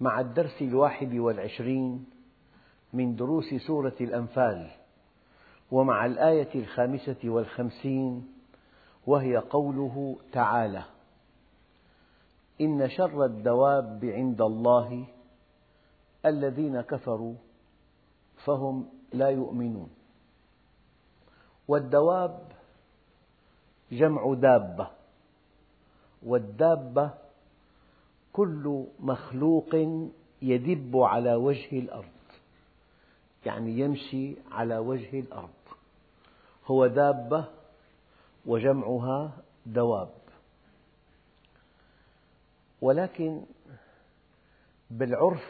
مع الدرس الواحد والعشرين من دروس سورة الأنفال ومع الآية الخامسة والخمسين وهي قوله تعالى إن شر الدواب عند الله الذين كفروا فهم لا يؤمنون. والدواب جمع دابة والدابة كل مخلوق يدب على وجه الأرض. يعني يمشي على وجه الأرض. هو دابة وجمعها دواب. ولكن بالعرف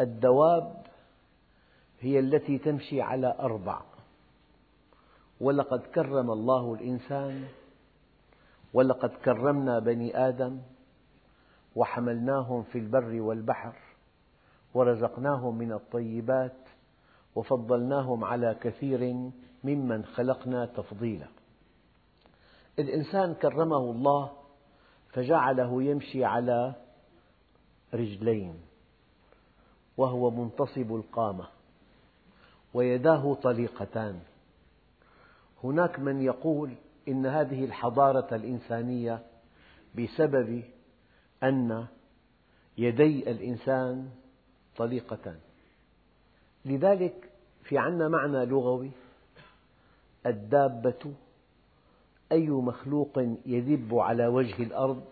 الدواب هي التي تمشي على أربع. ولقد كرم الله الإنسان ولقد كرمنا بني آدم وحملناهم في البر والبحر ورزقناهم من الطيبات وفضلناهم على كثير ممن خلقنا تفضيلا. الإنسان كرمه الله فجعله يمشي على رجلين وهو منتصب القامة ويداه طليقتان. هناك من يقول إن هذه الحضارة الإنسانية بسبب أن يدي الإنسان طليقتان. لذلك في عندنا معنى لغوي الدابة أي مخلوق يدب على وجه الأرض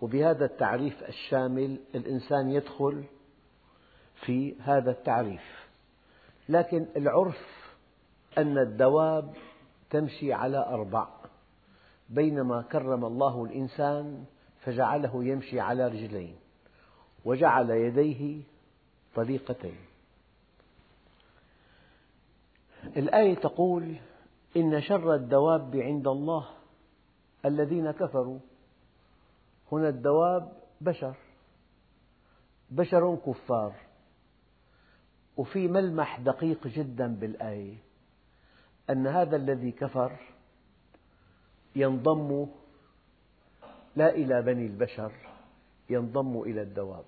وبهذا التعريف الشامل الإنسان يدخل في هذا التعريف. لكن العرف أن الدواب تمشي على أربع بينما كرم الله الإنسان فجعله يمشي على رجلين وجعل يديه طليقتين الآية تقول إن شر الدواب عند الله الذين كفروا. هنا الدواب بشر بشر كفار. وفي ملمح دقيق جدا بالآية أن هذا الذي كفر ينضم لا إلى بني البشر ينضم إلى الدواب.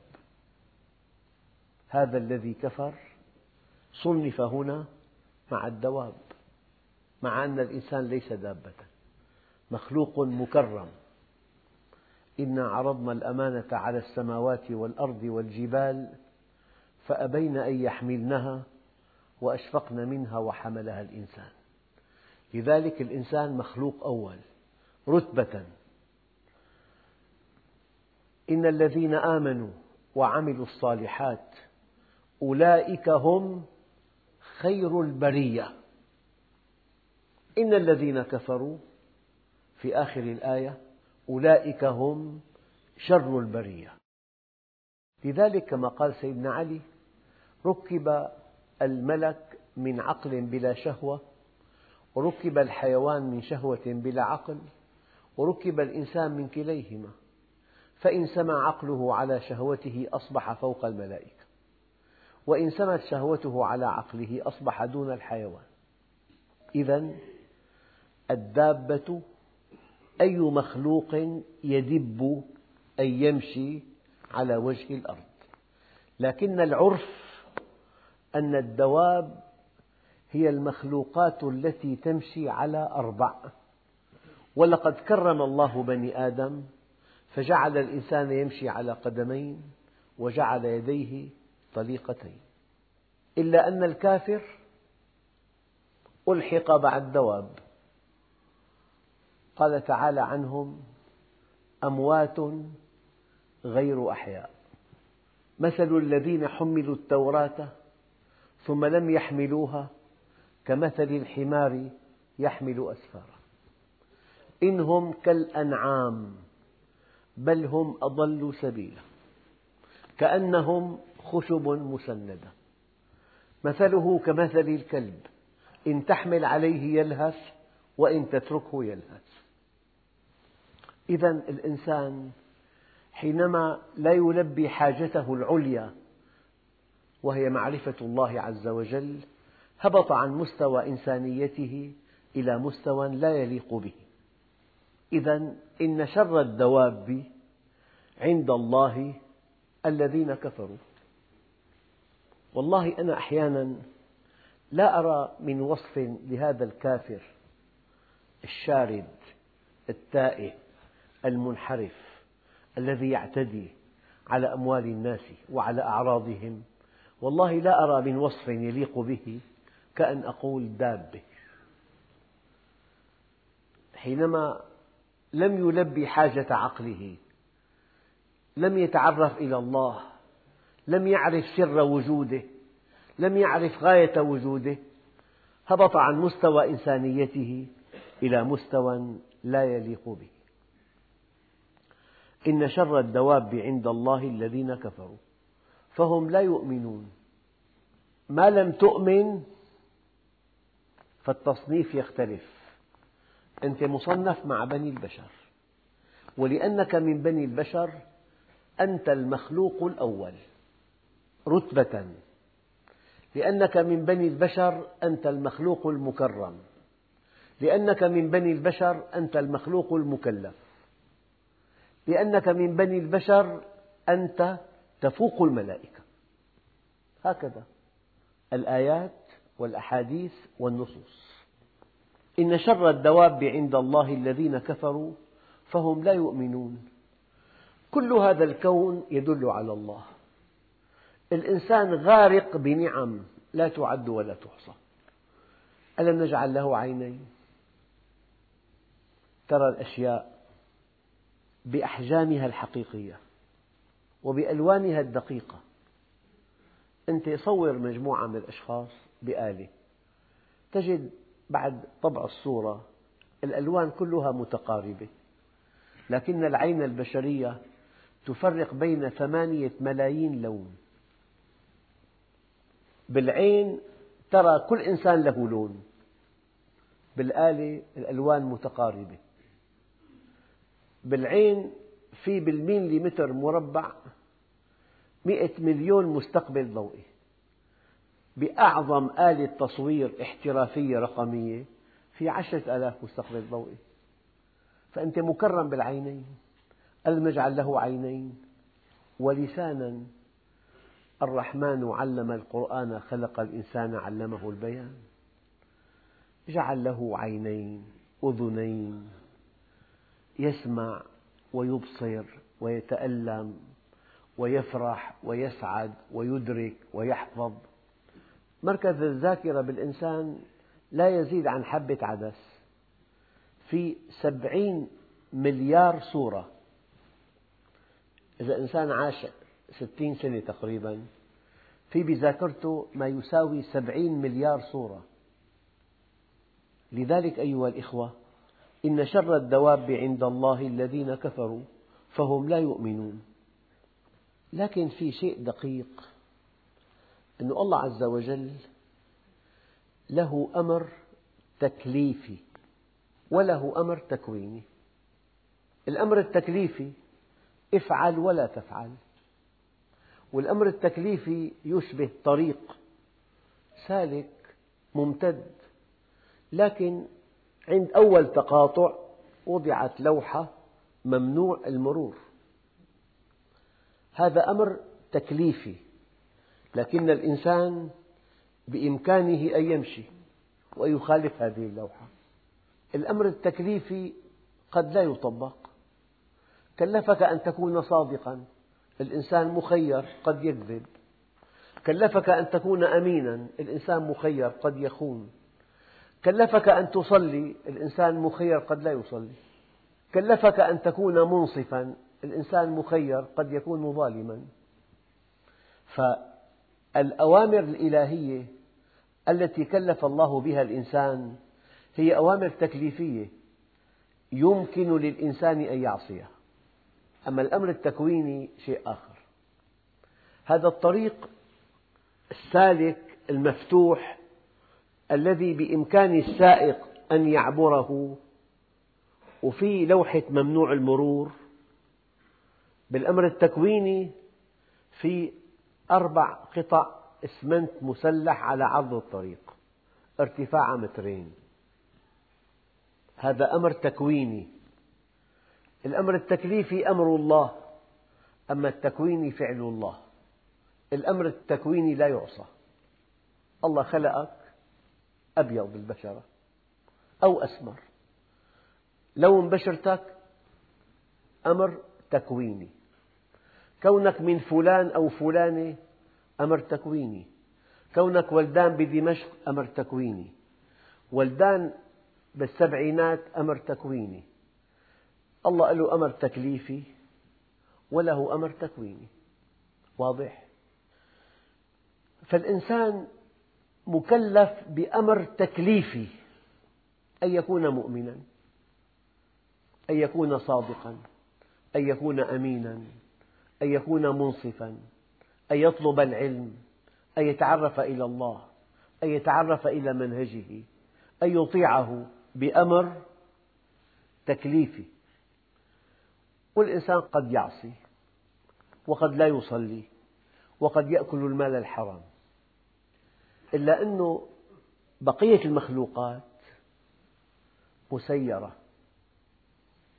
هذا الذي كفر صنف هنا مع الدواب مع أن الإنسان ليس دابة. مخلوق مكرم. إنا عرضنا الأمانة على السماوات والأرض والجبال فأبين أن يحملنها وأشفقن منها وحملها الإنسان. لذلك الإنسان مخلوق أول رتبة. إن الذين آمنوا وعملوا الصالحات أولئك هم خير البرية. إن الذين كفروا في آخر الآية أولئك هم شر البرية. لذلك كما قال سيدنا علي ركب الملك من عقل بلا شهوة وركب الحيوان من شهوة بلا عقل وركب الإنسان من كليهما. فإن سمى عقله على شهوته أصبح فوق الملائكة. وإن سمت شهوته على عقله أصبح دون الحيوان. إذا الدابة أي مخلوق يدب أي يمشي على وجه الأرض. لكن العرف أن الدواب هي المخلوقات التي تمشي على أربع. ولقد كرم الله بني آدم فجعل الإنسان يمشي على قدمين وجعل يديه طليقتين. إلا أن الكافر ألحق مع الدواب. قال تعالى عنهم أموات غير أحياء. مثل الذين حملوا التوراة ثم لم يحملوها كمثل الحمار يحمل أسفارا. إن هم كالأنعام. بل هم أضل سبيلا. كأنهم خشب مسندة. مثله كمثل الكلب إن تحمل عليه يلهث وإن تتركه يلهث. إذا الإنسان حينما لا يلبي حاجته العليا وهي معرفة الله عز وجل هبط عن مستوى إنسانيته إلى مستوى لا يليق به. إذا إن شر الدواب عند الله الذين كفروا. والله أنا أحيانا لا أرى من وصف لهذا الكافر الشارد التائه المنحرف الذي يعتدي على أموال الناس وعلى أعراضهم. والله لا أرى من وصف يليق به كأن أقول دابة. حينما لم يلبي حاجة عقله لم يتعرف إلى الله لم يعرف سر وجوده لم يعرف غاية وجوده. هبط عن مستوى إنسانيته إلى مستوى لا يليق به. إن شر الدواب عند الله الذين كفروا فهم لا يؤمنون. ما لم تؤمن فالتصنيف يختلف. أنت مصنف مع بني البشر. ولأنك من بني البشر أنت المخلوق الأول رتبة. لأنك من بني البشر أنت المخلوق المكرم. لأنك من بني البشر أنت المخلوق المكلف. لأنك من بني البشر أنت تفوق الملائكة. هكذا. الآيات والأحاديث والنصوص. إن شر الدواب عند الله الذين كفروا فهم لا يؤمنون. كل هذا الكون يدل على الله. الإنسان غارق بنعم لا تعد ولا تحصى. ألم نجعل له عينين؟ ترى الأشياء بأحجامها الحقيقية وبألوانها الدقيقة. أنت صور مجموعة من الأشخاص بآلة. تجد بعد طبع الصورة الألوان كلها متقاربة لكن العين البشرية تفرق بين ثمانية ملايين لون. بالعين ترى كل إنسان له لون بالآلة الألوان متقاربة. بالعين في بالميليمتر مربع مئة مليون مستقبل ضوئي. بأعظم آلة تصوير احترافية رقمية في عشرة آلاف مستقبل ضوئي. فأنت مكرم بالعينين ألم نجعل له عينين. ولسانا الرحمن علم القرآن خلق الإنسان علمه البيان. جعل له عينين أذنين. يسمع ويبصر ويتألم ويفرح ويسعد ويدرك ويحفظ. مركز الذاكرة بالإنسان لا يزيد عن حبة عدس. في سبعين مليار صورة. إذا إنسان عاش ستين سنة تقريبا في بذاكرته ما يساوي سبعين مليار صورة. لذلك أيها الإخوة إن شر الدواب عند الله الذين كفروا فهم لا يؤمنون. لكن في شيء دقيق. أن الله عز وجل له أمر تكليفي وله أمر تكويني. الأمر التكليفي افعل ولا تفعل. والأمر التكليفي يشبه طريق سالك ممتد. لكن عند أول تقاطع وضعت لوحة ممنوع المرور. هذا أمر تكليفي. لكن الإنسان بإمكانه أن يمشي ويخالف هذه اللوحة. الأمر التكليفي قد لا يطبق. كلفك أن تكون صادقا. الإنسان مخير قد يكذب. كلفك أن تكون أمينا. الإنسان مخير قد يخون. كلفك أن تصلي. الإنسان مخير قد لا يصلي. كلفك أن تكون منصفا. الإنسان مخير قد يكون ظالما. فالأوامر الإلهية التي كلف الله بها الإنسان هي أوامر تكليفية يمكن للإنسان أن يعصيها. أما الأمر التكويني شيء آخر. هذا الطريق السالك المفتوح الذي بإمكان السائق أن يعبره وفي لوحة ممنوع المرور. بالأمر التكويني في أربع قطع إسمنت مسلح على عرض الطريق. ارتفاعها مترين. هذا أمر تكويني. الأمر التكليفي أمر الله أما التكويني فعل الله. الأمر التكويني لا يعصى. الله خلقك أبيض بالبشرة أو أسمر. لون بشرتك أمر تكويني. كونك من فلان أو فلانة أمر تكويني. كونك ولدان بدمشق أمر تكويني. ولدان بالسبعينات أمر تكويني. الله له أمر تكليفي وله أمر تكويني. واضح؟ فالإنسان مكلف بأمر تكليفي أن يكون مؤمنا أن يكون صادقا أن يكون أمينا. أن يكون منصفا أن يطلب العلم أن يتعرف إلى الله أن يتعرف إلى منهجه أن يطيعه بأمر تكليفي والإنسان قد يعصي وقد لا يصلي وقد يأكل المال الحرام إلا أن بقية المخلوقات مسيرة.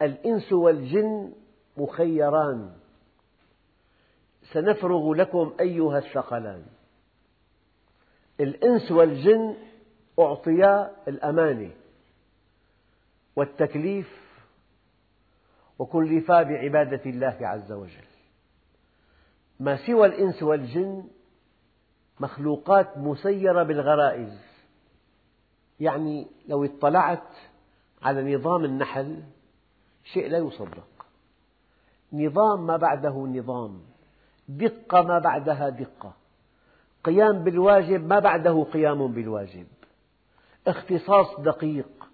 الإنس والجن مخيران. سنفرغ لكم أيها الثقلان. الإنس والجن أعطيا الأمانة والتكليف وكلفا بعبادة الله عز وجل. ما سوى الإنس والجن مخلوقات مسيرة بالغرائز. يعني لو اطلعت على نظام النحل شيء لا يصدق. نظام ما بعده نظام. دقة ما بعدها دقة. قيام بالواجب ما بعده قيام بالواجب. اختصاص دقيق.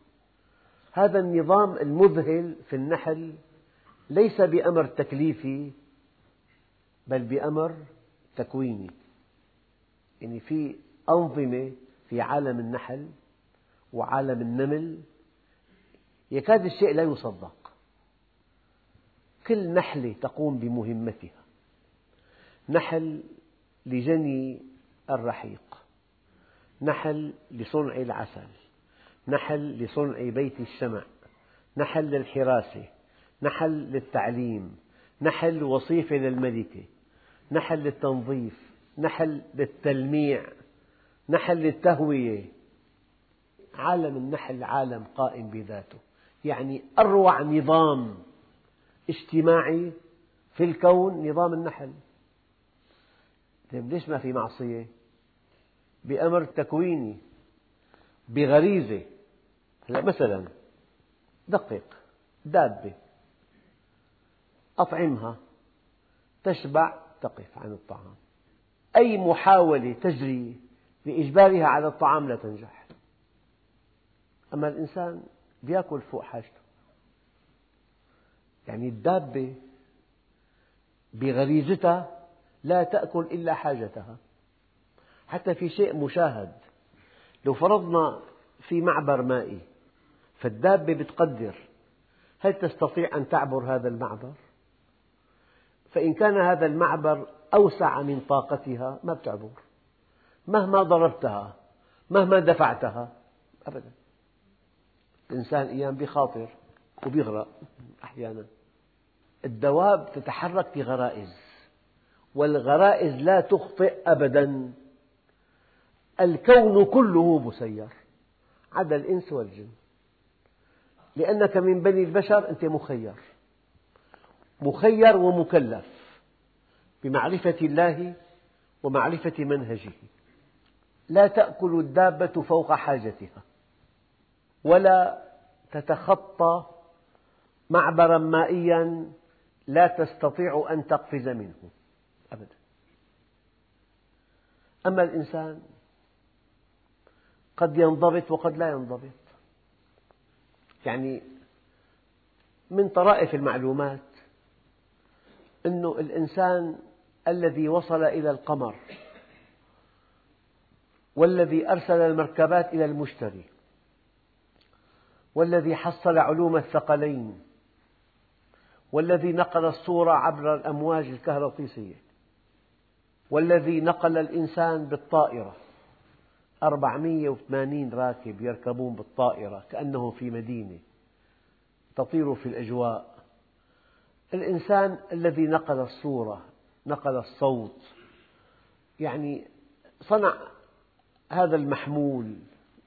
هذا النظام المذهل في النحل ليس بأمر تكليفي بل بأمر تكويني. يعني في أنظمة في عالم النحل وعالم النمل يكاد الشيء لا يصدق. كل نحلة تقوم بمهمتها. نحل لجني الرحيق. نحل لصنع العسل. نحل لصنع بيت الشمع نحل للحراسة. نحل للتعليم. نحل وصيفة للملكة. نحل للتنظيف. نحل للتلميع. نحل للتهوية. عالم النحل عالم قائم بذاته. يعني أروع نظام اجتماعي في الكون نظام النحل. طيب ليش ما في معصية؟ بأمر تكويني بغريزة. هلا مثلا دقق دابة أطعمها تشبع تقف عن الطعام. أي محاولة تجري لإجبارها على الطعام لا تنجح. أما الإنسان يأكل فوق حاجته. يعني الدابة بغريزتها لا تأكل إلا حاجتها. حتى في شيء مشاهد. لو فرضنا في معبر مائي فالدابة بتقدر هل تستطيع أن تعبر هذا المعبر؟ فإن كان هذا المعبر أوسع من طاقتها ما بتعبر. مهما ضربتها مهما دفعتها أبدا. الإنسان أيام بخاطر وبيغرق أحيانا. الدواب تتحرك بغرائز. والغرائز لا تخطئ أبدا. الكون كله مسير. عدا الإنس والجن. لأنك من بني البشر أنت مخير. مخير ومكلف بمعرفة الله ومعرفة منهجه. لا تأكل الدابة فوق حاجتها. ولا تتخطى معبرا مائيا لا تستطيع أن تقفز منه أبدا أما الإنسان قد ينضبط وقد لا ينضبط. يعني من طرائف المعلومات أن الإنسان الذي وصل إلى القمر والذي أرسل المركبات إلى المشتري والذي حصل علوم الثقلين والذي نقل الصورة عبر الأمواج الكهروطيسية. والذي نقل الإنسان بالطائرة. 480 راكب يركبون بالطائرة كأنهم في مدينة تطير في الأجواء. الإنسان الذي نقل الصورة نقل الصوت يعني صنع هذا المحمول.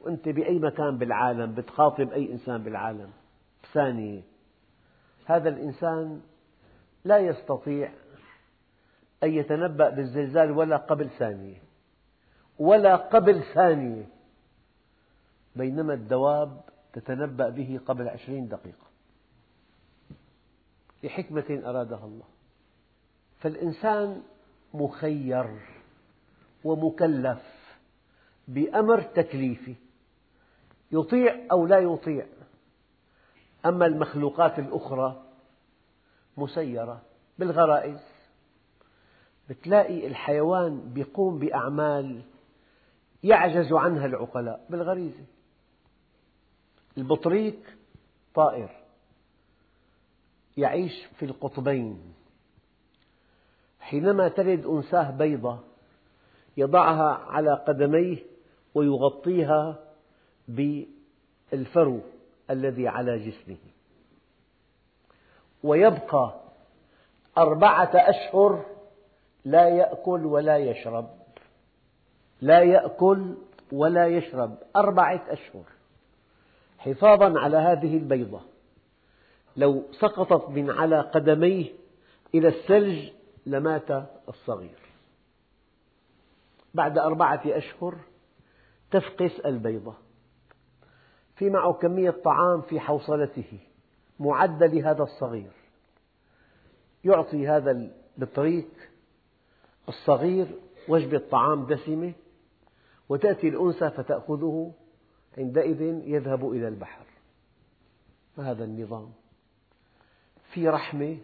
وأنت بأي مكان بالعالم بتخاطب أي إنسان بالعالم. ثانية هذا الإنسان لا يستطيع أن يتنبأ بالزلزال ولا قبل ثانية. ولا قبل ثانية. بينما الدواب تتنبأ به قبل عشرين دقيقة. لحكمة أرادها الله. فالإنسان مخير ومكلف بأمر تكليفي يطيع أو لا يطيع. أما المخلوقات الأخرى مسيرة بالغرائز. بتلاقي الحيوان يقوم بأعمال يعجز عنها العقلاء بالغريزة. البطريق طائر يعيش في القطبين. حينما تلد أنثاه بيضة يضعها على قدميه ويغطيها بالفرو الذي على جسمه. ويبقى أربعة أشهر لا يأكل ولا يشرب. لا يأكل ولا يشرب. أربعة أشهر. حفاظا على هذه البيضة. لو سقطت من على قدميه إلى الثلج لمات الصغير. بعد أربعة أشهر تفقس البيضة. في معه كمية طعام في حوصلته. معدة لهذا الصغير. يعطي هذا البطريق الصغير وجبة طعام دسمة وتأتي الأنثى فتأخذه عندئذ يذهب إلى البحر. ما هذا النظام. في رحمة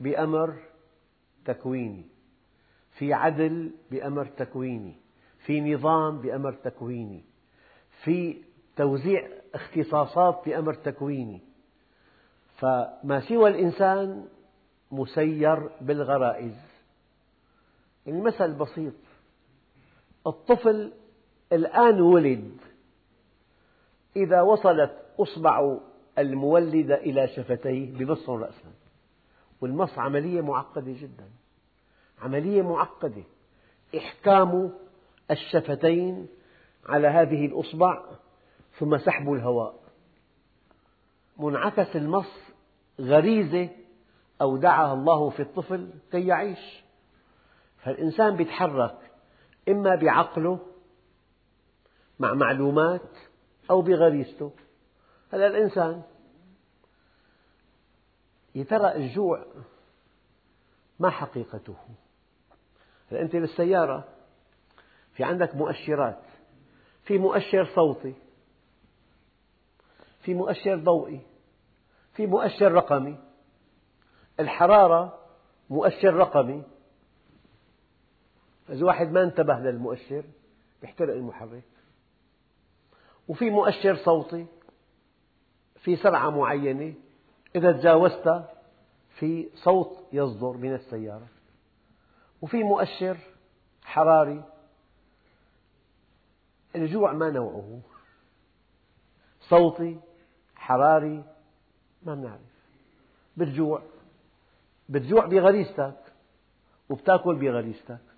بأمر تكويني. في عدل بأمر تكويني. في نظام بأمر تكويني. في توزيع اختصاصات بأمر تكويني. فما سوى الإنسان مسير بالغرائز. مثل بسيط. الطفل الآن ولد. إذا وصلت أصبع المولدة إلى شفتيه بمص رأسا والمص عملية معقدة جدا. عملية معقدة. إحكام الشفتين على هذه الأصبع ثم سحب الهواء. منعكس المص غريزة أودعها الله في الطفل كي يعيش. فالإنسان يتحرك إما بعقله مع معلومات أو بغريزته. هذا الإنسان يا ترى الجوع ما حقيقته؟ أنت بالسيارة في عندك مؤشرات في مؤشر صوتي في مؤشر ضوئي في مؤشر رقمي. الحرارة مؤشر رقمي. إذا واحد ما انتبه للمؤشر يحترق المحرك. وفي مؤشر صوتي في سرعة معينة إذا تجاوزتها في صوت يصدر من السيارة. وفي مؤشر حراري الجوع ما نوعه. صوتي حراري ما بنعرف. بتجوع بتجوع بغريزتك وبتاكل بغريزتك.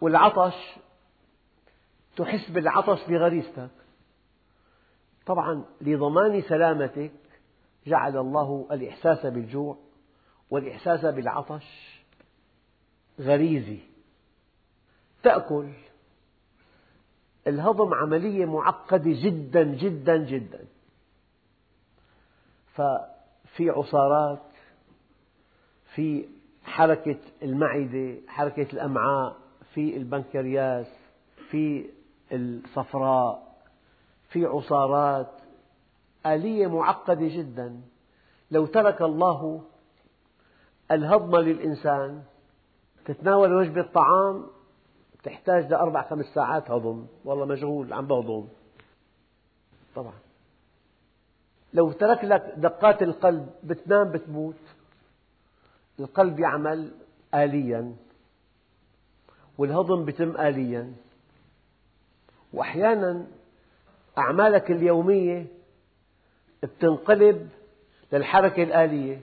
والعطش تحس بالعطش بغريزتك. طبعا لضمان سلامتك جعل الله الإحساس بالجوع والإحساس بالعطش غريزي. تأكل. الهضم عملية معقدة جدا جدا جدا. ففي عصارات في حركة المعدة حركة الأمعاء في البنكرياس في الصفراء في عصارات. آلية معقدة جدا. لو ترك الله الهضم للإنسان تتناول وجبة طعام تحتاج لأربع خمس ساعات هضم. والله مشغول عم بهضم. طبعا. لو ترك لك دقات القلب بتنام بتموت. القلب يعمل آليا. والهضم بيتم آليا. وأحيانا أعمالك اليومية بتنقلب للحركة الآلية.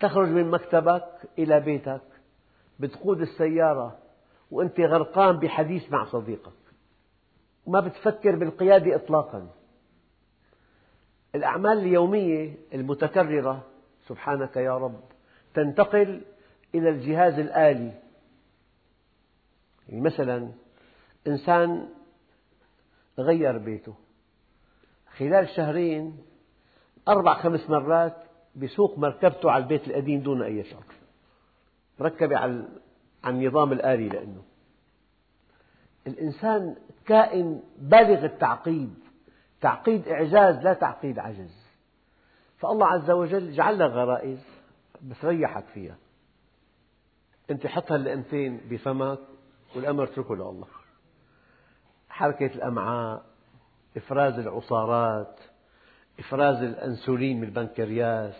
تخرج من مكتبك إلى بيتك بتقود السيارة وأنت غرقان بحديث مع صديقك. ما بتفكر بالقيادة إطلاقا. الأعمال اليومية المتكررة سبحانك يا رب تنتقل إلى الجهاز الآلي. مثلا إنسان غير بيته خلال شهرين أربع خمس مرات بسوق مركبته على البيت القديم دون أي شعور مركبة على النظام الآلي لأنه. الإنسان كائن بالغ التعقيد تعقيد إعجاز لا تعقيد عجز. فالله عز وجل جعل غرائز بس ريحك فيها. أنت حط هاللقمتين بفمك والأمر اتركه لله. حركة الأمعاء إفراز العصارات إفراز الأنسولين من البنكرياس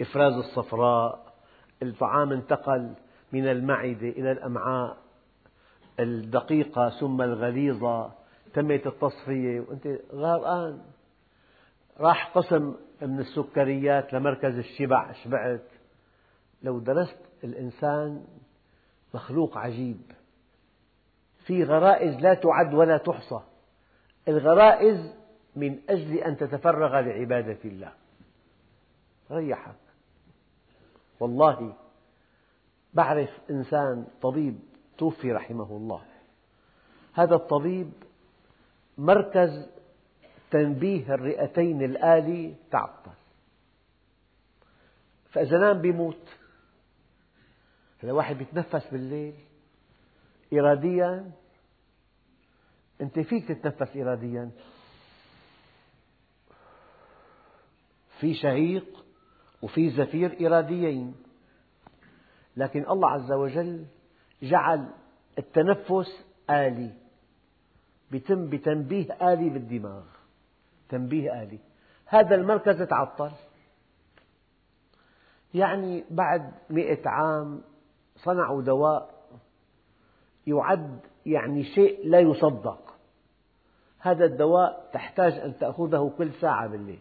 إفراز الصفراء الطعام انتقل من المعدة إلى الأمعاء الدقيقة ثم الغليظة تمت التصفية. وأنت غرقان. راح قسم من السكريات لمركز الشبع شبعت. لو درست الإنسان مخلوق عجيب. في غرائز لا تعد ولا تحصى. الغرائز من أجل أن تتفرغ لعبادة الله. ريحك. والله بعرف إنسان طبيب توفي رحمه الله. هذا الطبيب مركز تنبيه الرئتين الآلي تعطل. فإذا نام بيموت. هذا واحد يتنفس بالليل. إراديا. أنت فيك تتنفس إراديا. في شهيق وفي زفير إراديين. لكن الله عز وجل جعل التنفس آلي. يتم بتنبيه آلي بالدماغ. تنبيه آلي. هذا المركز تعطل. يعني بعد مئة عام صنعوا دواء يعد يعني شيء لا يصدق. هذا الدواء تحتاج أن تأخذه كل ساعة بالليل.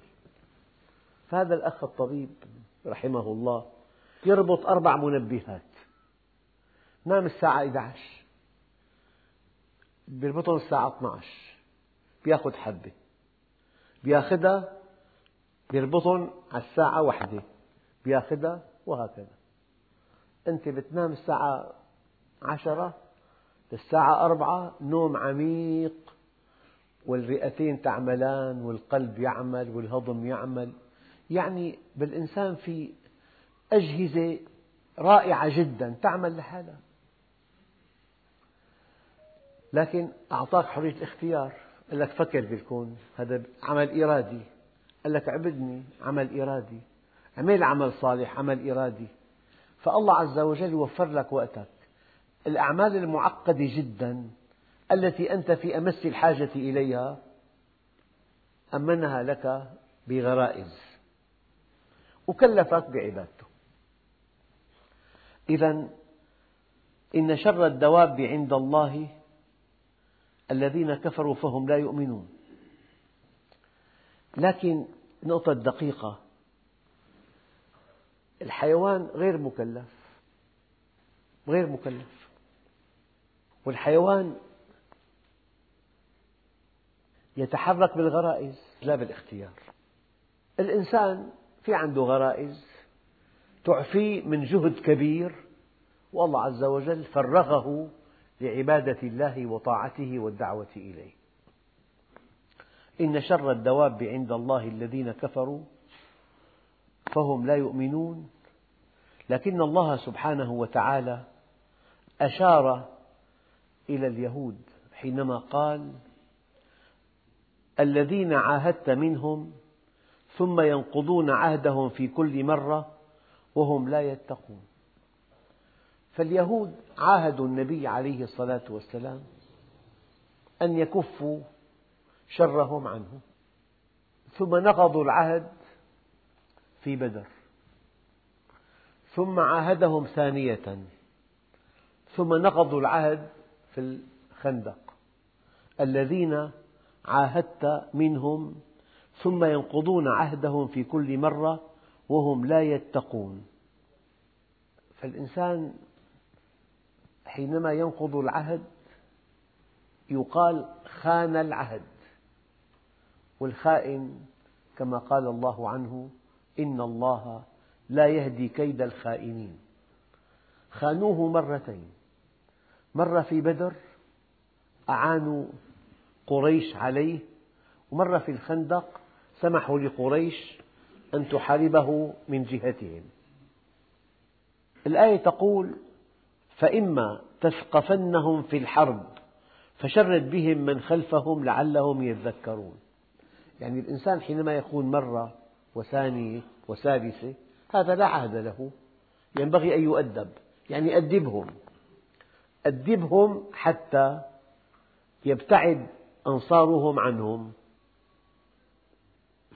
فهذا الأخ الطبيب رحمه الله يربط أربع منبهات. نام الساعة 11 بيربطهم الساعة 12 بياخذ حبة. بياخذها بيربطهم على الساعة واحدة. بياخذها وهكذا. أنت بتنام الساعة عشرة للساعة أربعة نوم عميق والرئتين تعملان والقلب يعمل والهضم يعمل. يعني بالإنسان في أجهزة رائعة جدا تعمل لحالها. لكن أعطاك حرية الاختيار. قال لك فكر بالكون هذا عمل إرادي. قال لك عبدني عمل إرادي. عمل عمل صالح عمل إرادي. فالله عز وجل يوفر لك وقتك. الأعمال المعقدة جدا التي أنت في أمس الحاجة إليها أمنها لك بغرائز وكلفك بعبادته. إذا إن شر الدواب عند الله الذين كفروا فهم لا يؤمنون. لكن نقطة دقيقة الحيوان غير مكلف غير مكلف. والحيوان يتحرك بالغرائز. لا بالاختيار. الإنسان في عنده غرائز تعفيه من جهد كبير والله عز وجل فرغه لعبادة الله وطاعته والدعوة إليه. إن شر الدواب عند الله الذين كفروا فهم لا يؤمنون لكن الله سبحانه وتعالى أشار إلى اليهود حينما قال الذين عاهدت منهم ثم ينقضون عهدهم في كل مرة وهم لا يتقون. فاليهود عاهدوا النبي عليه الصلاة والسلام أن يكفوا شرهم عنه ثم نقضوا العهد في بدر ثم عاهدهم ثانية ثم نقضوا العهد في الخندق. الذين عاهدت منهم ثم ينقضون عهدهم في كل مرة وهم لا يتقون. فالإنسان حينما ينقض العهد يقال خان العهد. والخائن كما قال الله عنه إن الله لا يهدي كيد الخائنين. خانوه مرتين. مرة في بدر أعانوا قريش عليه ومرة في الخندق سمحوا لقريش أن تحاربه من جهتهم. الآية تقول فإما تثقفنهم في الحرب فشرد بهم من خلفهم لعلهم يذكرون. يعني الإنسان حينما يخون مرة وثانية وثالثة هذا لا عهد له. ينبغي أن يؤدب يعني أدبهم أدبهم حتى يبتعد أنصارهم عنهم.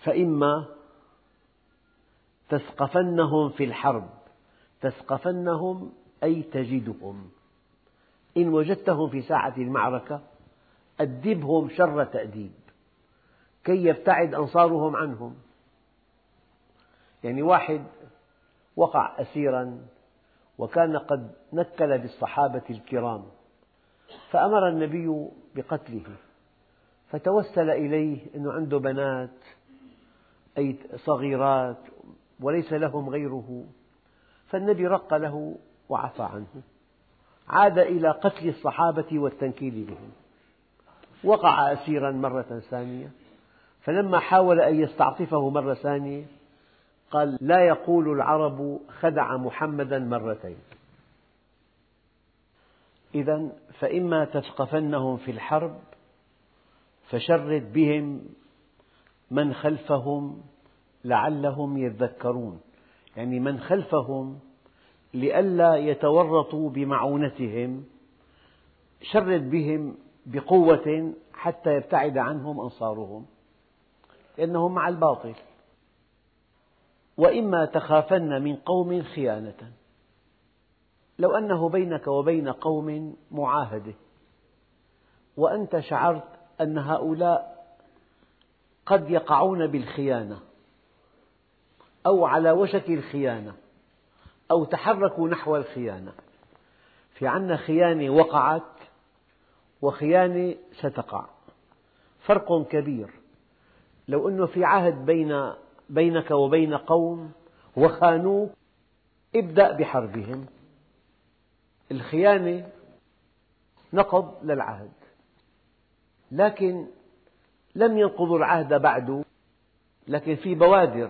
فإما تثقفنهم في الحرب تثقفنهم أي تجدهم. إن وجدتهم في ساعة المعركة أدبهم شر تأديب. كي يبتعد أنصارهم عنهم. يعني واحد وقع أسيرا وكان قد نكل بالصحابة الكرام فأمر النبي بقتله فتوسل إليه أنه عنده بنات أي صغيرات وليس لهم غيره فالنبي رق له وعفى عنه عاد إلى قتل الصحابة والتنكيل بهم وقع أسيرا مرة ثانية فلما حاول أن يستعطفه مرة ثانية قال لا يقول العرب خدع محمدا مرتين. إذا فإما تثقفنهم في الحرب فشرد بهم من خلفهم لعلهم يذكرون. يعني من خلفهم لئلا يتورطوا بمعونتهم شرد بهم بقوة حتى يبتعد عنهم أنصارهم لأنهم مع الباطل. وإما تخافن من قوم خيانة. لو أنه بينك وبين قوم معاهدة وأنت شعرت أن هؤلاء قد يقعون بالخيانة أو على وشك الخيانة أو تحركوا نحو الخيانة. في عنا خيانة وقعت وخيانة ستقع. فرق كبير. لو أنه في عهد بين بينك وبين قوم وخانوك ابدأ بحربهم. الخيانة نقض للعهد. لكن لم ينقضوا العهد بعد لكن في بوادر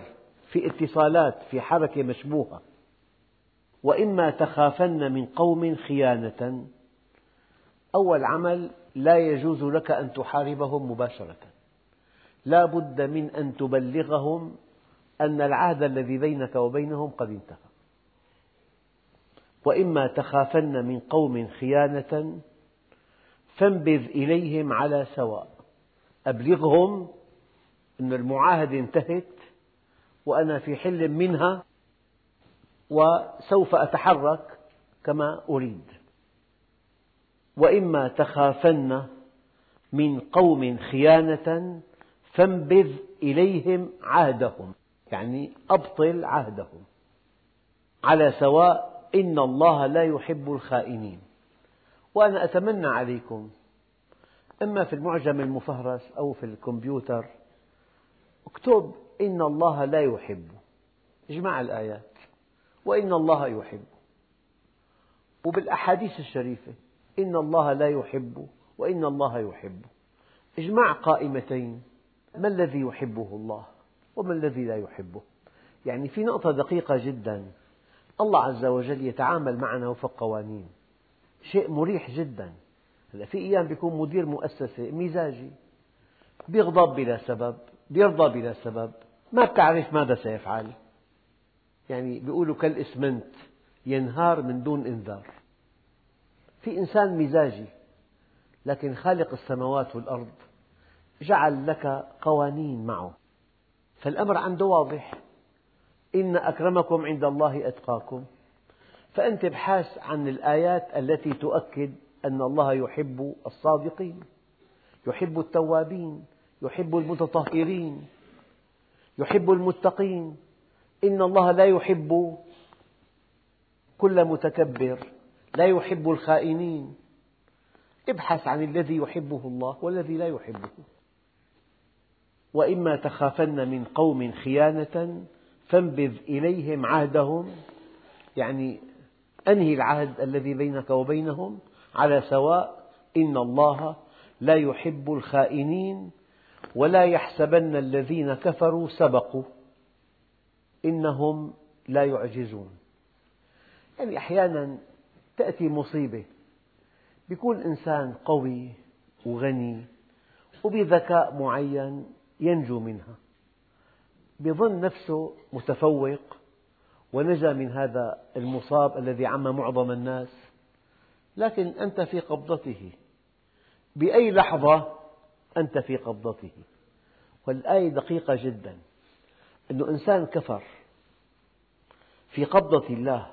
في اتصالات في حركة مشبوهة. وإما تخافن من قوم خيانة. أول عمل لا يجوز لك أن تحاربهم مباشرة. لا بد من أن تبلغهم أن العهد الذي بينك وبينهم قد انتهى. وإما تخافن من قوم خيانة فانبذ إليهم على سواء. أبلغهم أن المعاهدة انتهت وأنا في حل منها وسوف أتحرك كما أريد. وإما تخافن من قوم خيانة فانبذ إليهم عهدهم. يعني أبطل عهدهم. على سواء إن الله لا يحب الخائنين. وأنا أتمنى عليكم إما في المعجم المفهرس أو في الكمبيوتر اكتب إن الله لا يحب. اجمع الآيات. وإن الله يحب. وبالأحاديث الشريفة إن الله لا يحب وإن الله يحب. اجمع قائمتين ما الذي يحبه الله؟ وما الذي لا يحبه. يعني في نقطة دقيقة جدا. الله عز وجل يتعامل معنا وفق قوانين شيء مريح جدا. هلا في أيام بيكون مدير مؤسسة مزاجي. بيغضب بلا سبب بيرضى بلا سبب. ما بتعرف ماذا سيفعل. يعني بيقولوا كالإسمنت ينهار من دون إنذار. في إنسان مزاجي لكن خالق السماوات والأرض جعل لك قوانين معه. فالأمر عنده واضح. إن أكرمكم عند الله أتقاكم. فأنت ابحث عن الآيات التي تؤكد أن الله يحب الصادقين يحب التوابين يحب المتطهرين يحب المتقين. إن الله لا يحب كل متكبر لا يحب الخائنين. ابحث عن الذي يحبه الله والذي لا يحبه. وإما تخافن من قوم خيانة فانبذ إليهم عهدهم يعني أنهي العهد الذي بينك وبينهم على سواء إن الله لا يحب الخائنين ولا يحسبن الذين كفروا سبقوا إنهم لا يعجزون. يعني أحيانا تأتي مصيبة يكون إنسان قوي وغني وبذكاء معين ينجو منها. يظن نفسه متفوق ونجا من هذا المصاب الذي عم معظم الناس. لكن أنت في قبضته. بأي لحظة أنت في قبضته. والآية دقيقة جدا. أن إنسان كفر في قبضة الله.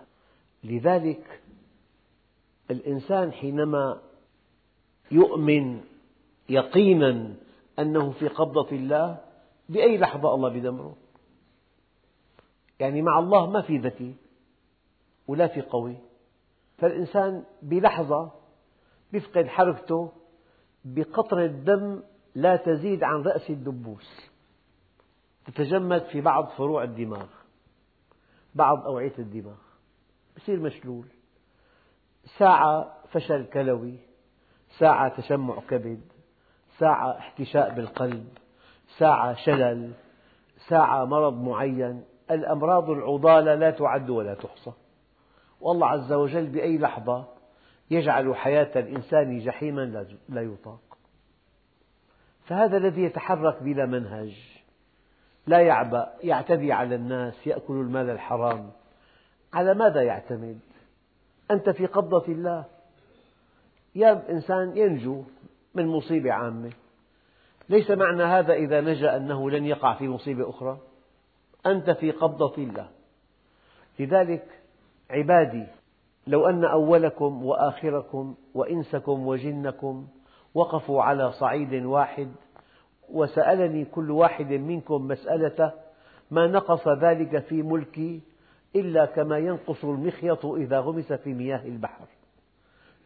لذلك الإنسان حينما يؤمن يقينا أنه في قبضة الله بأي لحظة الله يدمره يعني مع الله ما في ذكي ولا في قوي. فالإنسان بلحظة يفقد حركته بقطرة دم لا تزيد عن رأس الدبوس. تتجمد في بعض فروع الدماغ بعض أوعية الدماغ. يصير مشلول. ساعة فشل كلوي ساعة تشمع كبد. ساعة احتشاء بالقلب ساعة شلل ساعة مرض معين. الأمراض العضالة لا تعد ولا تحصى. والله عز وجل بأي لحظة يجعل حياة الإنسان جحيما لا يطاق. فهذا الذي يتحرك بلا منهج لا يعبأ يعتدي على الناس يأكل المال الحرام. على ماذا يعتمد؟ أنت في قبضة الله. يا إنسان ينجو من مصيبة عامة. ليس معنى هذا إذا نجا أنه لن يقع في مصيبة أخرى. أنت في قبضة الله. لذلك عبادي لو أن أولكم وآخركم وإنسكم وجنكم وقفوا على صعيد واحد وسألني كل واحد منكم مسألة ما نقص ذلك في ملكي إلا كما ينقص المخيط إذا غمس في مياه البحر.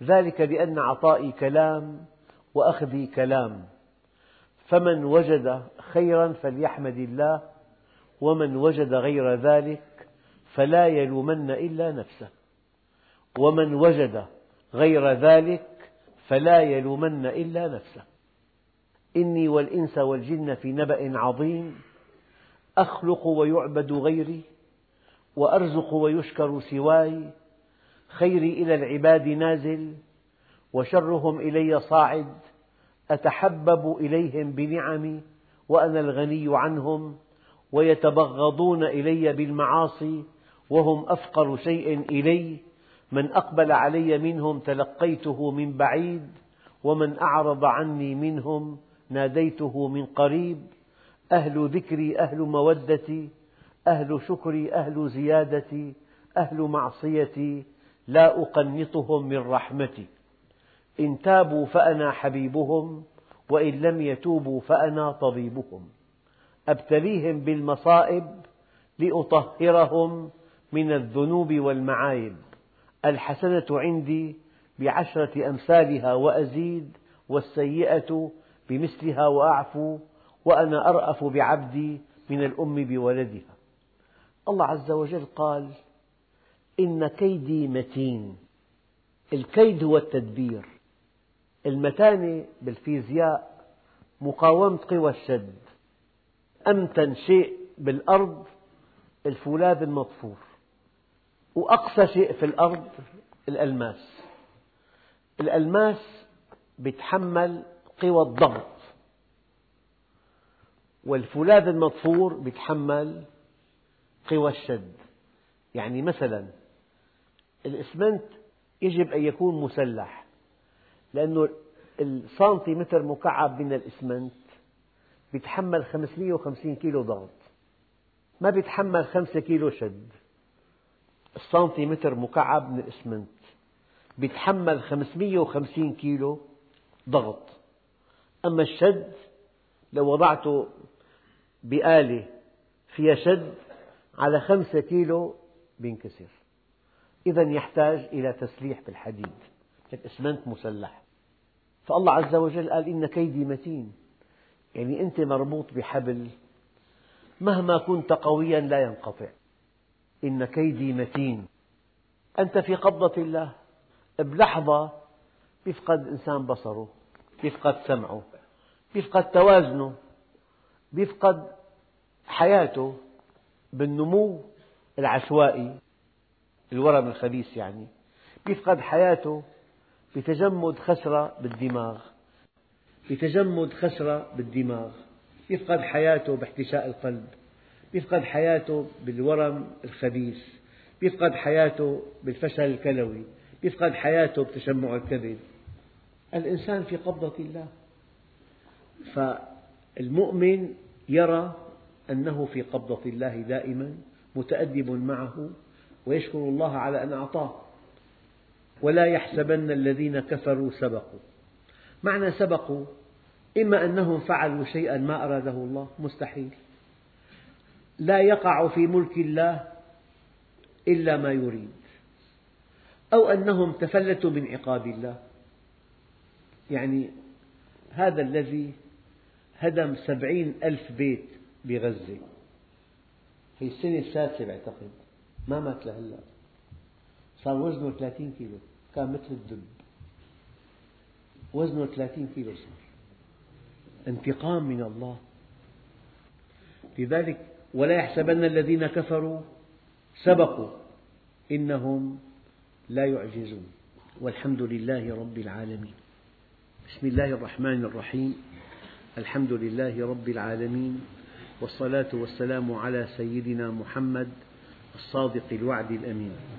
ذلك لأن عطائي كلام وأخذي كلام. فمن وجد خيرا فليحمد الله ومن وجد غير ذلك فلا يلومن إلا نفسه. ومن وجد غير ذلك فلا يلومن إلا نفسه. إني والإنس والجن في نبأ عظيم أخلق ويعبد غيري وأرزق ويشكر سواي خيري إلى العباد نازل وشرهم إلي صاعد أتحبب إليهم بنعمي وأنا الغني عنهم ويتبغضون إلي بالمعاصي وهم أفقر شيء إلي من أقبل علي منهم تلقيته من بعيد ومن أعرض عني منهم ناديته من قريب أهل ذكري أهل مودتي أهل شكري أهل زيادتي أهل معصيتي لا أقنطهم من رحمتي. إن تابوا فأنا حبيبهم وإن لم يتوبوا فأنا طبيبهم. أبتليهم بالمصائب لأطهرهم من الذنوب والمعايب. الحسنة عندي بعشرة أمثالها وأزيد والسيئة بمثلها وأعفو وأنا أرأف بعبدي من الأم بولدها. الله عز وجل قال إن كيدي متين. الكيد هو التدبير. المتانة بالفيزياء مقاومة قوى الشد أمتن شيء بالأرض الفولاذ المطفور وأقسى شيء في الأرض الألماس. الألماس يتحمل قوى الضغط والفولاذ المطفور يتحمل قوى الشد. يعني مثلا الإسمنت يجب أن يكون مسلح. لأن السنتيمتر مكعب من الإسمنت يتحمل 550 كيلو ضغط. ما بيتحمل 5 كيلو شد. السنتيمتر مكعب من الإسمنت. بيتحمل 550 كيلو ضغط. أما الشد لو وضعته بآلة فيها شد على خمسة كيلو بينكسر. إذا يحتاج إلى تسليح بالحديد. الإسمنت مسلح فالله عز وجل قال إن كيدي متين. يعني أنت مربوط بحبل. مهما كنت قويا لا ينقطع. إن كيدي متين. أنت في قبضة الله. بلحظة يفقد إنسان بصره يفقد سمعه يفقد توازنه يفقد حياته بالنمو العشوائي الورم الخبيث يعني. يفقد حياته بتجمد خسرة بالدماغ. بتجمد خسرة بالدماغ. يفقد حياته باحتشاء القلب. يفقد حياته بالورم الخبيث. يفقد حياته بالفشل الكلوي. يفقد حياته بتشمع الكبد الإنسان في قبضة الله. فالمؤمن يرى أنه في قبضة الله دائما متأدب معه ويشكر الله على أن أعطاه. ولا يحسبن الذين كفروا سبقوا. معنى سبقوا إما أنهم فعلوا شيئا ما أراده الله مستحيل. لا يقع في ملك الله إلا ما يريد. أو أنهم تفلتوا من عقاب الله. يعني هذا الذي هدم سبعين ألف بيت بغزة. هي السنة السادسة بعتقد. ما مات لهلا. صار وزنه 30 كيلو. كان مثل الدب. وزنه 30 كيلو صار انتقام من الله. لذلك ولا يحسبن الذين كفروا سبقوا إنهم لا يعجزون. والحمد لله رب العالمين. بسم الله الرحمن الرحيم. الحمد لله رب العالمين. والصلاة والسلام على سيدنا محمد الصادق الوعد الأمين.